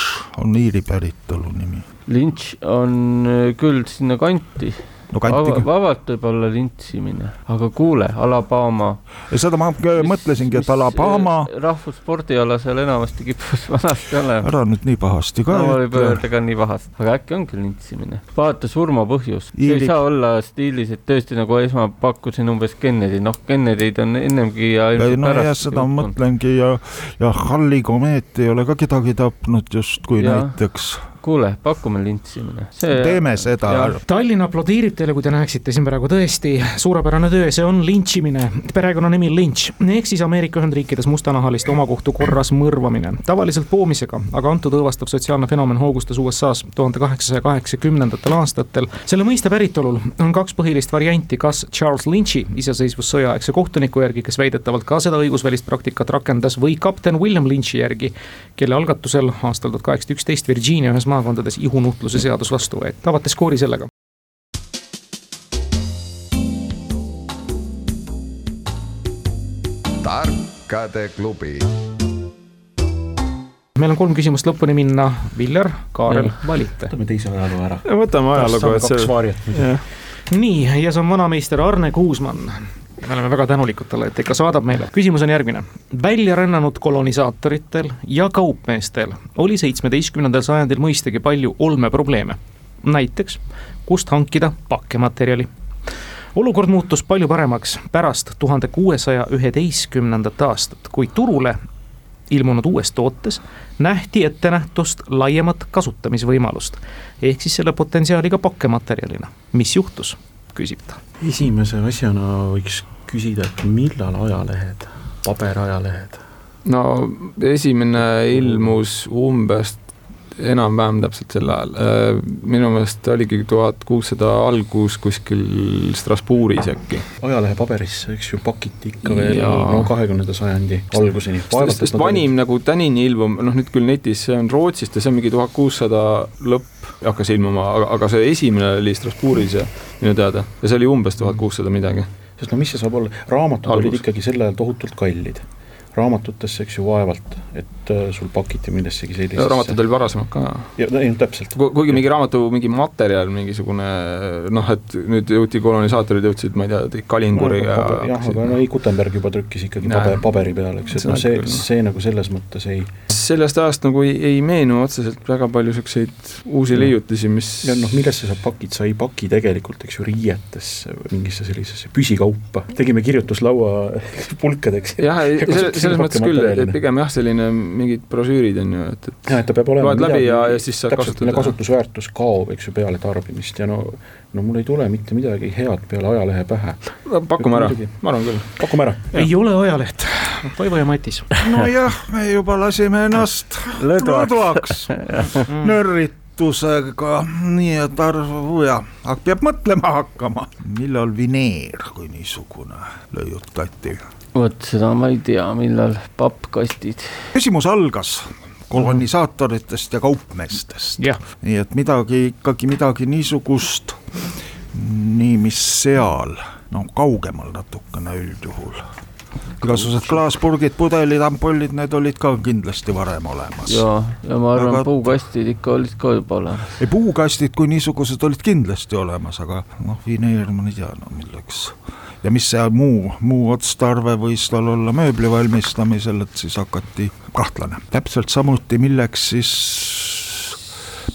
on Iiri päritolu nimi? Lynch on küll sinnakanti no kanti küll. vabalt võib olla lintsimine, aga kuule, Alabama. seda ma mõtlesingi, et Alabama. rahvusspordiala seal enamasti kippus (laughs) vanasti olema. ära nüüd nii pahasti ka no, ütle. öelda ka nii pahasti, aga äkki ongi lintsimine. vaata surma põhjus, see ei saa olla stiilis, et tõesti nagu esma pakkusin umbes Kennedy, noh, Kennedy'd on ennemgi ja ilmselt no, pärast. seda ma mõtlengi ja, ja Halli komeet ei ole ka kedagi tapnud justkui näiteks kuule, pakume lintsimine. teeme seda. Tallinn aplodeerib teile, kui te näeksite siin praegu tõesti suurepärane töö, see on lintšimine, perekonnanimi Lynch, ehk siis Ameerika Ühendriikides mustanahaliste omakohtu korras mõrvamine. tavaliselt poomisega, aga antud õõvastav sotsiaalne fenomen hoogustas USA-s tuhande kaheksasaja kaheksakümnendatel aastatel. selle mõiste päritolul on kaks põhilist varianti, kas Charles Lynch'i iseseisvussõjaaegse kohtuniku järgi, kes väidetavalt ka seda õigusvälist praktikat rakendas, või kapten William Lynch'i järgi, kelle algatusel aastal tuhat kaheksasada üksteist Virginia ühes maa maakondades ihunuhtluse seadus vastu võeti, avate skoori sellega. tarkade klubi meil on kolm küsimust lõpuni minna, Viljar, Kaarel, valite. võtame teise ajaloo ära. võtame ajalugu, et see. nii, ja see on vanameister Arne Kuusmann me oleme väga tänulikud talle, et ikka saadab meile. küsimus on järgmine. välja rännanud kolonisaatoritel ja kaupmeestel oli seitsmeteistkümnendal sajandil mõistagi palju olmeprobleeme. näiteks, kust hankida pakkematerjali. olukord muutus palju paremaks pärast tuhande kuuesaja üheteistkümnendat aastat, kui turule ilmunud uues tootes nähti ettenähtust laiemat kasutamisvõimalust. ehk siis selle potentsiaaliga pakkematerjalina. mis juhtus? Küsib ta. esimese asjana võiks küsida, et millal ajalehed, paberajalehed? no esimene ilmus umbes enam-vähem täpselt sel ajal. Äh, minu meelest oligi tuhat kuussada algus kuskil Strasbourgis äkki. ajalehe paberisse, eks ju, pakiti ikka veel ja... no kahekümnenda sajandi alguseni. sest, vanim nagu tänini ilmub, noh nüüd küll netis, see on Rootsist ja see on mingi tuhat kuussada lõpp hakkas ilmuma, aga, aga see esimene oli Strasbourgis minu teada ja see oli umbes tuhat kuussada midagi. sest no mis see saab olla, raamatud Algus. olid ikkagi sel ajal tohutult kallid raamatutesse, eks ju, vaevalt, et äh, sul pakiti millessegi sellisesse. raamatud olid varasemalt ka. ja, ei no täpselt Ku,. kuigi mingi raamatu, mingi materjal, mingisugune noh, et nüüd jõuti kolonisaatorid jõudsid, ma ei tea, Kalinguri no, ja jah, aga no ei, Gutenberg juba trükkis ikkagi paber, paberi peal, eks, et noh, see, see nagu selles mõttes ei sellest ajast nagu ei, ei meenu otseselt väga palju niisuguseid uusi leiutisi, mis ja noh, millesse sa pakid, sa ei paki tegelikult, eks ju, riietesse või mingisse sellisesse püsikaupa. tegime kirjutuslaua (laughs) pulkadeks. jah, selles, selles mõttes küll, et pigem jah, selline mingid brošüürid on ju, et, et jah, et ta peab olema loed läbi ja, ja siis saad kasutada. kasutusväärtus kaob, eks ju, peale tarbimist ja no no mul ei tule mitte midagi head peale ajalehe pähe. pakume ära, ma arvan küll. pakume ära. ei ole ajaleht, Toivo ja Matis. nojah, me juba lasime ennast lõdvaks (laughs) nörritusega, nii et arvu ja, aga peab mõtlema hakkama, millal vineer kui niisugune lõiutati vot seda ma ei tea, millal pappkastid. küsimus algas kolonisaatoritest ja kaupmeestest. nii et midagi ikkagi midagi niisugust, nii mis seal, no kaugemal natukene üldjuhul igasugused klaaspurgid, pudelid, ampullid, need olid ka kindlasti varem olemas. ja, ja ma arvan aga..., puukastid ikka olid ka juba olemas. ei, puukastid kui niisugused olid kindlasti olemas, aga noh, vineer ma ei tea, no milleks ja mis see muu, muu otstarve võis tal olla mööbli valmistamisel, et siis hakati kahtlane. täpselt samuti, milleks siis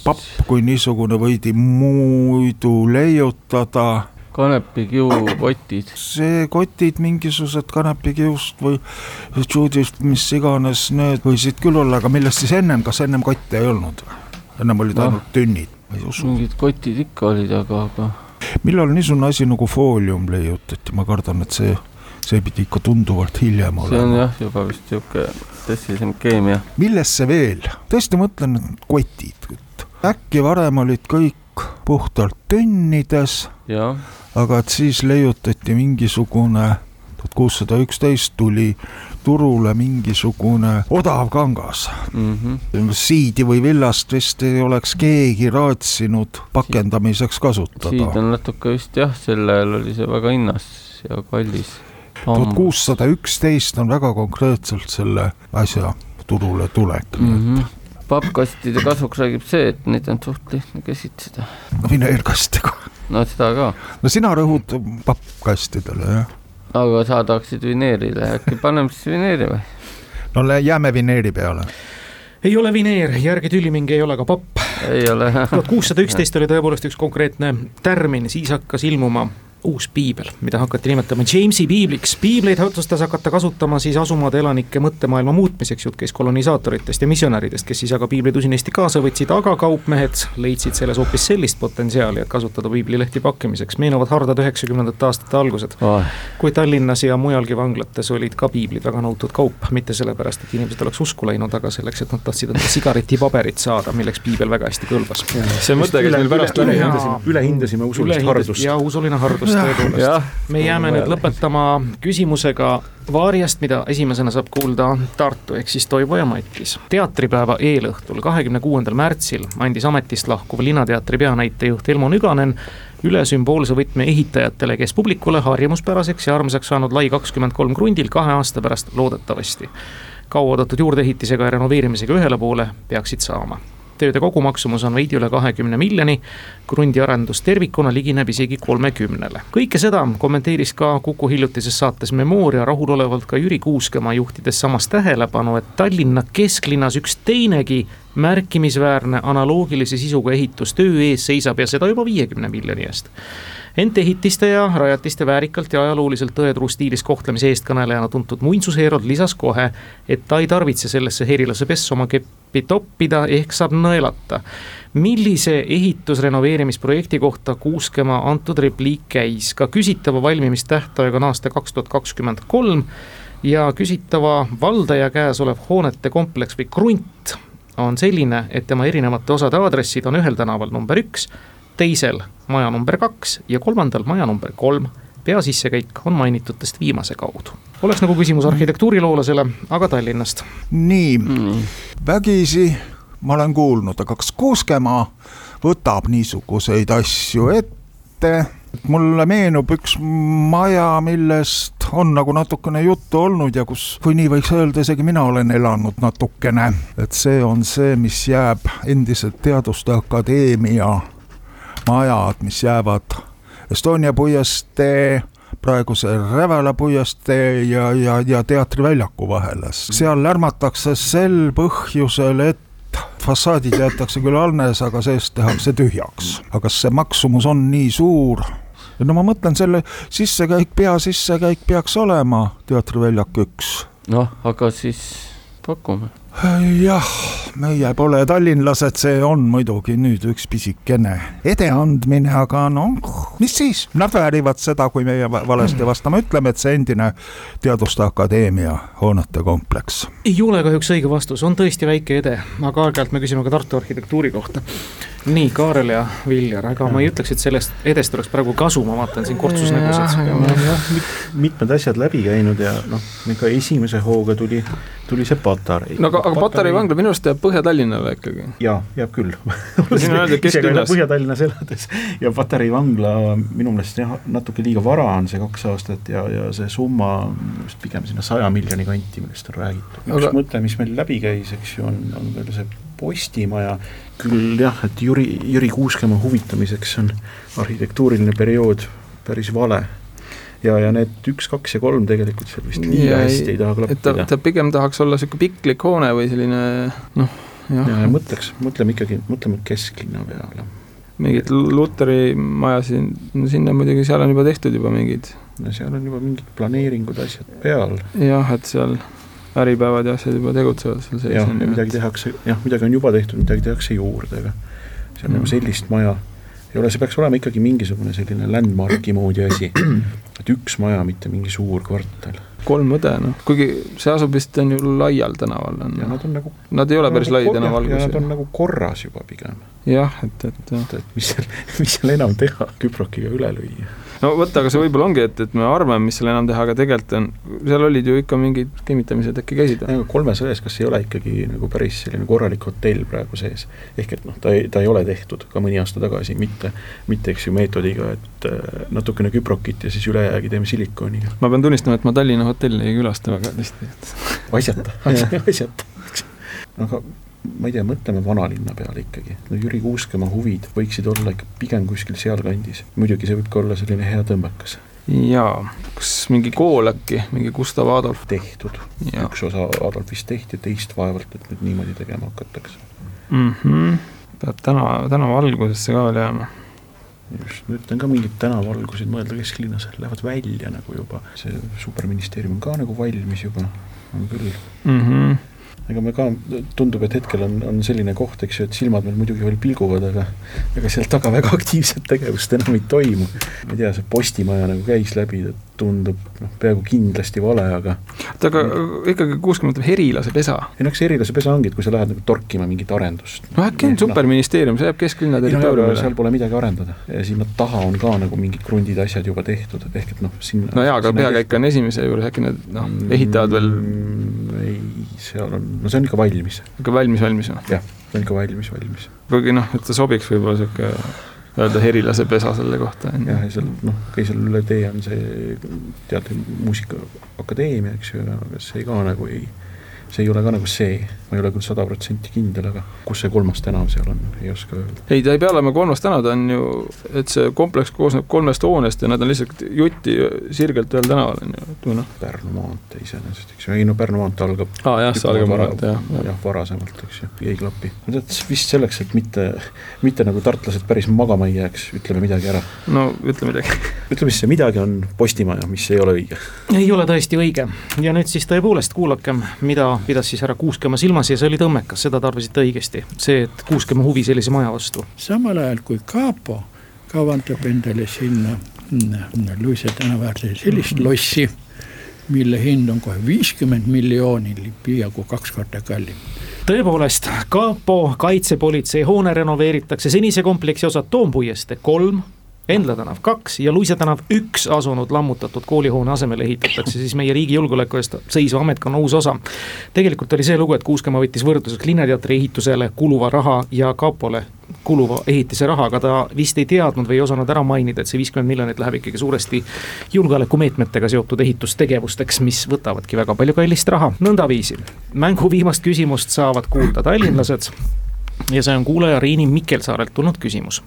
papp kui niisugune võidi muidu leiutada kanepikiukotid. see kotid, mingisugused kanepikiust või juudist, mis iganes, need võisid küll olla, aga millest siis ennem, kas ennem kotte ei olnud? ennem olid no, ainult tünnid, ma ei usu. mingid kotid ikka olid, aga, aga millal niisugune asi nagu foolium leiutati, ma kardan, et see, see pidi ikka tunduvalt hiljem olema. see on jah, juba vist niisugune tõsisem keemia. millesse veel, tõesti mõtlen, et kotid, et äkki varem olid kõik puhtalt tönnides, aga et siis leiutati mingisugune tuhat kuussada üksteist tuli turule mingisugune odav kangas mm. -hmm. siidi või villast vist ei oleks keegi raatsinud pakendamiseks kasutada. siid on natuke vist jah, sel ajal oli see väga hinnas ja kallis. tuhat kuussada üksteist on väga konkreetselt selle asja turule tulek mm, -hmm. pappkastide kasuks räägib see, et neid on suht lihtne käsitseda. no vineerkastega. no seda ka. no sina rõhud pappkastidele, jah aga sa tahaksid vineerile, äkki paneme siis vineeri või? no jääme vineeri peale. ei ole vineer, järgi tüliming ei ole ka papp. ei ole. tuhat kuussada üksteist oli tõepoolest üks konkreetne tärmin, siis hakkas ilmuma uus piibel, mida hakati nimetama Jamesi piibliks. piibleid otsustas hakata kasutama siis asumaade elanike mõttemaailma muutmiseks, jutt käis kolonisaatoritest ja misjonäridest, kes siis aga piibleid usinasti kaasa võtsid, aga kaupmehed leidsid selles hoopis sellist potentsiaali, et kasutada piiblilehti pakkimiseks. meenuvad hardad üheksakümnendate aastate algused oh., kui Tallinnas ja mujalgi vanglates olid ka piiblid väga nõutud kaup, mitte sellepärast, et inimesed oleks usku läinud, aga selleks, et nad tahtsid endale sigaretipaberit saada, milleks piibel väga hästi kõlbas. see mõte käis meil pärast üle, ülehindasime, usulist hardust. ja usuline hardus tõepoolest, tõepoolest. me jääme nüüd lõpetama küsimusega Vaariast, mida esimesena saab kuulda Tartu ehk siis Toivo ja Matis. teatripäeva eelõhtul, kahekümne kuuendal märtsil andis ametist lahkuv Linnateatri peanäitejuht Elmo Nüganen üle sümboolse võtme ehitajatele, kes publikule harjumuspäraseks ja armsaks saanud Lai kakskümmend kolm krundil kahe aasta pärast loodetavasti. Kauaoodatud juurdeehitisega ja renoveerimisega ühele poole peaksid saama tööde kogumaksumus on veidi üle kahekümne miljoni, krundi arendus tervikuna ligineb isegi kolmekümnele. kõike seda kommenteeris ka Kuku hiljutises saates Memoria rahulolevalt ka Jüri Kuuskemaa, juhtides samas tähelepanu, et Tallinna kesklinnas üks teinegi märkimisväärne analoogilise sisuga ehitustöö ees seisab ja seda juba viiekümne miljoni eest ent ehitiste ja rajatiste väärikalt ja ajalooliselt tõeturu stiilis kohtlemise eestkõnelejana tuntud muinsusheerod lisas kohe, et ta ei tarvitse sellesse herilase pessa oma keppi toppida, ehk saab nõelata. millise ehitusrenoveerimisprojekti kohta Kuuskema antud repliik käis, ka küsitava valmimistähtaeg on aasta kaks tuhat kakskümmend kolm ja küsitava valdaja käes olev hoonete kompleks või krunt on selline, et tema erinevate osade aadressid on ühel tänaval number üks teisel maja number kaks ja kolmandal maja number kolm peasissekäik on mainitutest viimase kaudu. oleks nagu küsimus arhitektuuriloolasele, aga Tallinnast. nii mm., vägisi ma olen kuulnud, aga kas Kuuskemaa võtab niisuguseid asju ette? mulle meenub üks maja, millest on nagu natukene juttu olnud ja kus, kui nii võiks öelda, isegi mina olen elanud natukene. et see on see, mis jääb endiselt Teaduste Akadeemia majad, mis jäävad Estonia puiestee, praeguse Rävala puiestee ja, ja, ja teatriväljaku vahele. seal lärmatakse sel põhjusel, et fassaadid jäetakse küll alles, aga seest tehakse tühjaks. aga kas see maksumus on nii suur? no ma mõtlen, selle sissekäik, peasissekäik peaks olema teatriväljak üks. noh, aga siis pakume jah, meie pole tallinlased, see on muidugi nüüd üks pisikene edeandmine, aga noh, mis siis, nad väärivad seda, kui meie valesti vastame, ütleme, et see endine Teaduste Akadeemia hoonete kompleks. ei ole kahjuks õige vastus, on tõesti väike ede, aga aeg-ajalt me küsime ka Tartu arhitektuuri kohta nii, Kaarel ja Viljar, ega ma ei ütleks, et sellest edest oleks praegu kasu, ma vaatan siin kortsusnägusid. mitmed asjad läbi käinud ja noh, ega esimese hooga tuli, tuli see Patarei. no aga, aga Patarei vangla minu arust jääb Põhja-Tallinnale ikkagi. jaa, jääb küll. Põhja-Tallinnas elades ja Patarei vangla minu meelest jah, natuke liiga vara on see kaks aastat ja, ja see summa vist pigem sinna saja miljoni kanti, millest on räägitud. üks aga... mõte, mis meil läbi käis, eks ju, on, on veel see Postimaja, küll jah, et Jüri, Jüri Kuuskemaa huvitamiseks on arhitektuuriline periood päris vale ja, ja need üks, kaks ja kolm tegelikult seal vist liiga hästi ei taha klappida. ta, pigem tahaks olla niisugune piklik hoone või selline noh, jah ja,. mõtleks, mõtleme ikkagi, mõtleme kesklinna peale. mingid Luteri majasid, no sinna muidugi, seal on juba tehtud juba mingid. no seal on juba mingid planeeringud, asjad peal. jah, et seal Äripäevad ja asjad juba tegutsevad seal sees. jah, ja midagi tehakse, jah, midagi on juba tehtud, midagi tehakse juurde, aga seal mm. nagu sellist maja ei ole, see peaks olema ikkagi mingisugune selline landmark'i moodi asi. (clears throat) et üks maja, mitte mingi suur kvartal. kolm õde, noh, kuigi see asub vist, on ju laial tänaval, on nad on nagu Nad ei ole päris lai tänava algus. Nad on nagu korras juba pigem. jah, et, et, et, et mis seal, (laughs) mis seal enam teha, küprokiga üle lüüa no vot, aga see võib-olla ongi, et, et me arvame, mis seal enam teha, aga tegelikult on, seal olid ju ikka mingid kinnitamised äkki käisid kolmes ões, kas ei ole ikkagi nagu päris selline korralik hotell praegu sees? ehk et noh, ta ei, ta ei ole tehtud ka mõni aasta tagasi, mitte, mitte eks ju meetodiga, et äh, natukene küprokit ja siis ülejäägi teeme silikooniga. ma pean tunnistama, et ma Tallinna hotelli ei külasta väga tihti, et asjata, (laughs) asjata. aga ma ei tea, mõtleme vanalinna peale ikkagi, no Jüri Kuuskemaa huvid võiksid olla ikka pigem kuskil sealkandis, muidugi see võib ka olla selline hea tõmbekas. jaa, kas mingi kool äkki, mingi Gustav Adolf? tehtud, üks osa Adolfist tehti, teist vaevalt, et nüüd niimoodi tegema hakatakse. Mm. -hmm. peab täna, tänava algusesse ka veel jääma. Just, ma ütlen ka mingid tänavavalgused mõelda kesklinnas, lähevad välja nagu juba, see superministeerium on ka nagu valmis juba, on küll. Mm. -hmm ega me ka, tundub, et hetkel on, on selline koht, eks ju, et silmad meil muidugi veel pilguvad, aga ega seal taga väga aktiivset tegevust enam ei toimu. ma ei tea, see Postimaja nagu käis läbi, tundub noh, peaaegu kindlasti vale, aga oota, aga ikkagi kuuskümmend Herilase pesa? ei no eks Herilase pesa ongi, et kui sa lähed nagu torkima mingit arendust. no äkki on superministeerium, see jääb kesklinna territooriumile. seal pole midagi arendada ja sinna taha on ka nagu mingid krundid, asjad juba tehtud, ehk et noh, sinna no jaa, aga peakäik on esimese juures, äkki need noh, ehitavad veel mm, ei, seal on, no see on ikka valmis. ikka valmis, valmis või? jah, see on ikka valmis, valmis. kuigi noh, et ta sobiks võib-olla niisugune öelda herilase pesa selle kohta. jah, ja seal noh, okei, seal üle tee on see teater Muusikaakadeemia, eks ju, aga see ka nagu ei, see ei ole ka nagu see, ma ei ole küll sada protsenti kindel, aga kus see kolmas tänav seal on, ei oska öelda. ei, ta ei pea olema kolmas tänav, ta on ju, et see kompleks koosneb kolmest hoonest ja nad on lihtsalt jutti sirgelt ühel tänaval, on ju, et noh. Pärnu maantee iseenesest, eks ju, ei no Pärnu maantee algab aa ah, jah, see algab maantee, jah. jah, varasemalt, eks ju, ei klapi. tead, vist selleks, et mitte, mitte nagu tartlased päris magama ei jääks, ütleme midagi ära. no ütle midagi ütle, mis see midagi on Postimaja, mis ei ole õige. ei ole tõesti õige ja nüüd siis tõepoolest kuulakem, mida pidas siis härra Kuuskemaa silmas ja see oli tõmmekas, seda te arvasite õigesti. see, et Kuuskemaa huvi sellise maja vastu. samal ajal kui Kaapo kavandab endale sinna Luise tänava äärde sellist lossi, mille hind on kohe viiskümmend miljonit, peaaegu kaks korda kallim tõepoolest, kapo kaitsepolitsei hoone renoveeritakse senise kompleksi osad Toompuiestee kolm Endla tänav kaks ja Luise tänav üks asunud lammutatud koolihoone asemele ehitatakse siis meie riigi julgeoleku eest seisva ametkonna uus osa. tegelikult oli see lugu, et Kuuskemaa võttis võrdluseks Linnateatri ehitusele kuluva raha ja kapole kuluva ehitise raha, aga ta vist ei teadnud või ei osanud ära mainida, et see viiskümmend miljonit läheb ikkagi suuresti julgeolekumeetmetega seotud ehitustegevusteks, mis võtavadki väga palju kallist raha. nõndaviisi, mängu viimast küsimust saavad kuulda tallinlased ja see on kuulaja Riini Mikkelsaarelt tulnud küsimus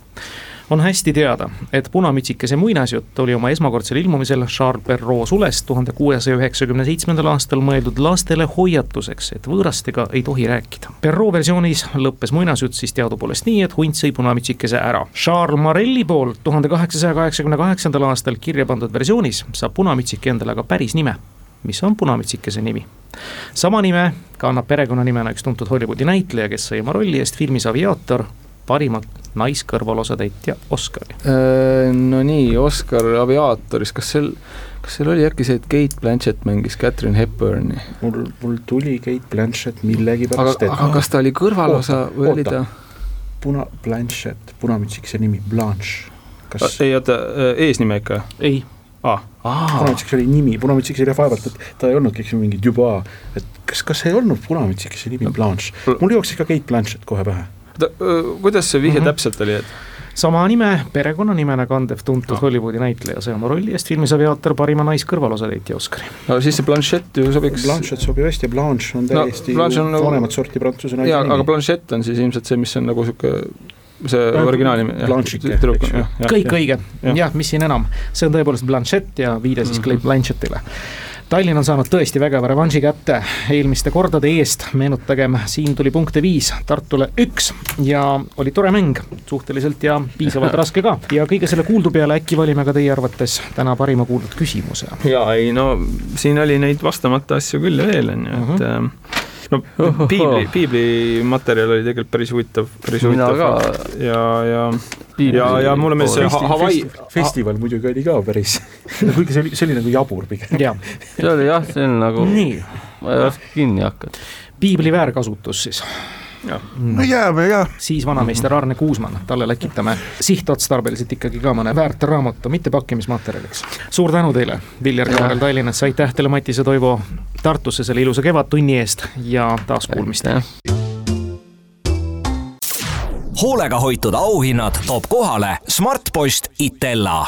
on hästi teada, et Punamütsikese muinasjutt oli oma esmakordsel ilmumisel Charles Perrault sulest tuhande kuuesaja üheksakümne seitsmendal aastal mõeldud lastele hoiatuseks, et võõrastega ei tohi rääkida. Perrault versioonis lõppes muinasjutt siis teadupoolest nii, et hunt sõi Punamütsikese ära. Charles Marelli poolt tuhande kaheksasaja kaheksakümne kaheksandal aastal kirja pandud versioonis saab Punamütsik endale ka päris nime mis on Punamütsikese nimi. sama nime kannab perekonnanimena üks tuntud Hollywoodi näitleja, kes sai oma rolli eest filmis Aviaator parimat naiskõrvalosatäitja Oscari. Äh, no nii, Oscar Aviaatoris, kas seal, kas seal oli äkki see, et Kate Blanchett mängis Catherine Hepburni? mul, mul tuli Kate Blanchett millegipärast ette. aga kas ta oli kõrvalosa oota, või oli ta? puna, Blanchett, punamütsikese nimi, Blanche. kas ei oota, äh, eesnime ikka? ei ah.. punamütsiks oli nimi, punamütsiks oli vaevalt, et ta ei olnudki mingi Dubois, et kas, kas ei olnud punamütsikese nimi Blanche, mul jooksis ka Kate Blanchett kohe pähe kuidas see vihje mm -hmm. täpselt oli, et? sama nime, perekonnanimena kandev tuntud no. Hollywoodi näitleja sai oma rolli eest filmis Aviaator parima naiskõrvalosatäitja Oscari. no siis see Blanchett ju sobiks. Blanchett sobib hästi, Blanche on täiesti no, Blanche on nagu... vanemat sorti prantsuse naise nimi. aga Blanchett on siis ilmselt see, mis on nagu sihuke see originaalnimi. kõik õige, jah, mis siin enam, see on tõepoolest Blanchett ja viide siis mm -hmm. Blanchettile Tallinn on saanud tõesti vägeva revanši kätte eelmiste kordade eest, meenutagem, siin tuli punkte viis, Tartule üks ja oli tore mäng, suhteliselt ja piisavalt (laughs) raske ka. ja kõige selle kuuldu peale äkki valime ka teie arvates täna parima kuuldud küsimuse. ja ei no siin oli neid vastamata asju küll ja veel, on ju, et mhm no (laughs) piibli, (laughs) piibli materjal oli tegelikult päris huvitav, päris huvitav. ja, ja, ja, ja mulle meeldis see Hawaii. festival muidugi oli ka päris (laughs) kuigi see oli, see oli nagu jabur pigem. see oli jah, see on nagu, ma ei oska kinni hakata. piibli väärkasutus siis no jääme jah. siis vanameister Arne Kuusmann, talle läkitame sihtotstarbeliselt ikkagi ka mõne väärt raamatu, mitte pakkimismaterjaliks. suur tänu teile, Viljar Kaarel Tallinnasse, aitäh teile, Matis ja Toivo Tartusse selle ilusa kevadtunni eest ja taas kuulmist. hoolega hoitud auhinnad toob kohale Smartpost Itella.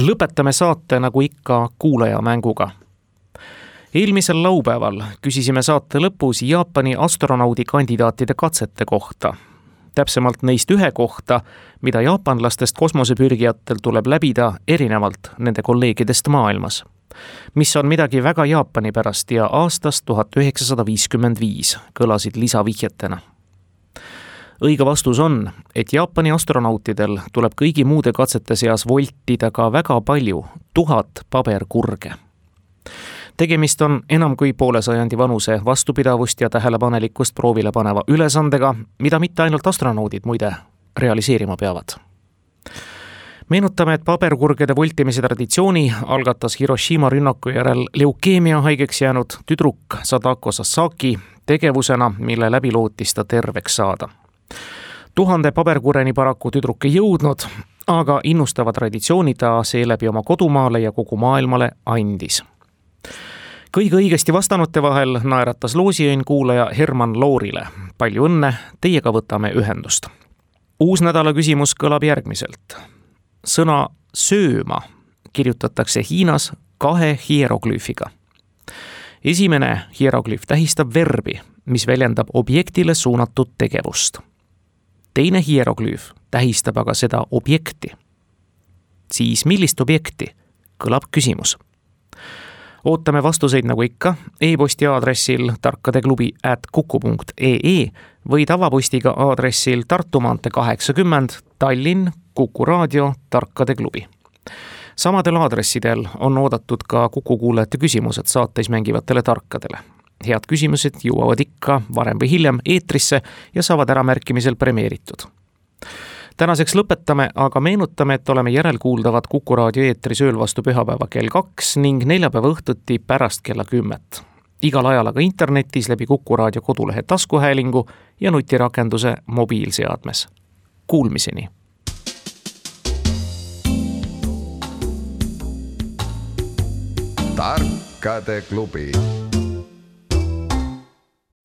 lõpetame saate nagu ikka kuulajamänguga eelmisel laupäeval küsisime saate lõpus Jaapani astronaudi kandidaatide katsete kohta. täpsemalt neist ühe kohta, mida jaapanlastest kosmosepürgijatel tuleb läbida erinevalt nende kolleegidest maailmas. mis on midagi väga jaapanipärast ja aastast tuhat üheksasada viiskümmend viis, kõlasid lisavihjetena õige vastus on, et Jaapani astronautidel tuleb kõigi muude katsete seas voltida ka väga palju, tuhat paberkurge tegemist on enam kui poole sajandi vanuse vastupidavust ja tähelepanelikkust proovile paneva ülesandega, mida mitte ainult astronaudid muide realiseerima peavad meenutame, et paberkurgede voltimise traditsiooni algatas Hiroshima rünnaku järel leukeemia haigeks jäänud tüdruk Sadako Sasaki tegevusena, mille läbi lootis ta terveks saada. tuhande paberkureni paraku tüdruk ei jõudnud, aga innustava traditsiooni ta seeläbi oma kodumaale ja kogu maailmale andis kõige õigesti vastanute vahel naeratas loosiõnn kuulaja Herman Loorile. palju õnne, teiega võtame ühendust. uus nädala küsimus kõlab järgmiselt. sõna sööma kirjutatakse Hiinas kahe hieroglüüfiga. esimene hieroglüüf tähistab verbi, mis väljendab objektile suunatud tegevust. teine hieroglüüf tähistab aga seda objekti. siis millist objekti, kõlab küsimus ootame vastuseid nagu ikka e-posti aadressil tarkadeklubi at kuku punkt ee või tavapostiga aadressil Tartu maantee kaheksakümmend, Tallinn, Kuku raadio, Tarkade klubi. samadel aadressidel on oodatud ka Kuku kuulajate küsimused saates mängivatele tarkadele. head küsimused jõuavad ikka varem või hiljem eetrisse ja saavad äramärkimisel premeeritud tänaseks lõpetame, aga meenutame, et oleme järelkuuldavad Kuku raadio eetris ööl vastu pühapäeva kell kaks ning neljapäeva õhtuti pärast kella kümmet. igal ajal aga internetis läbi Kuku raadio kodulehe taskuhäälingu ja nutirakenduse mobiilseadmes. Kuulmiseni. tarkade klubi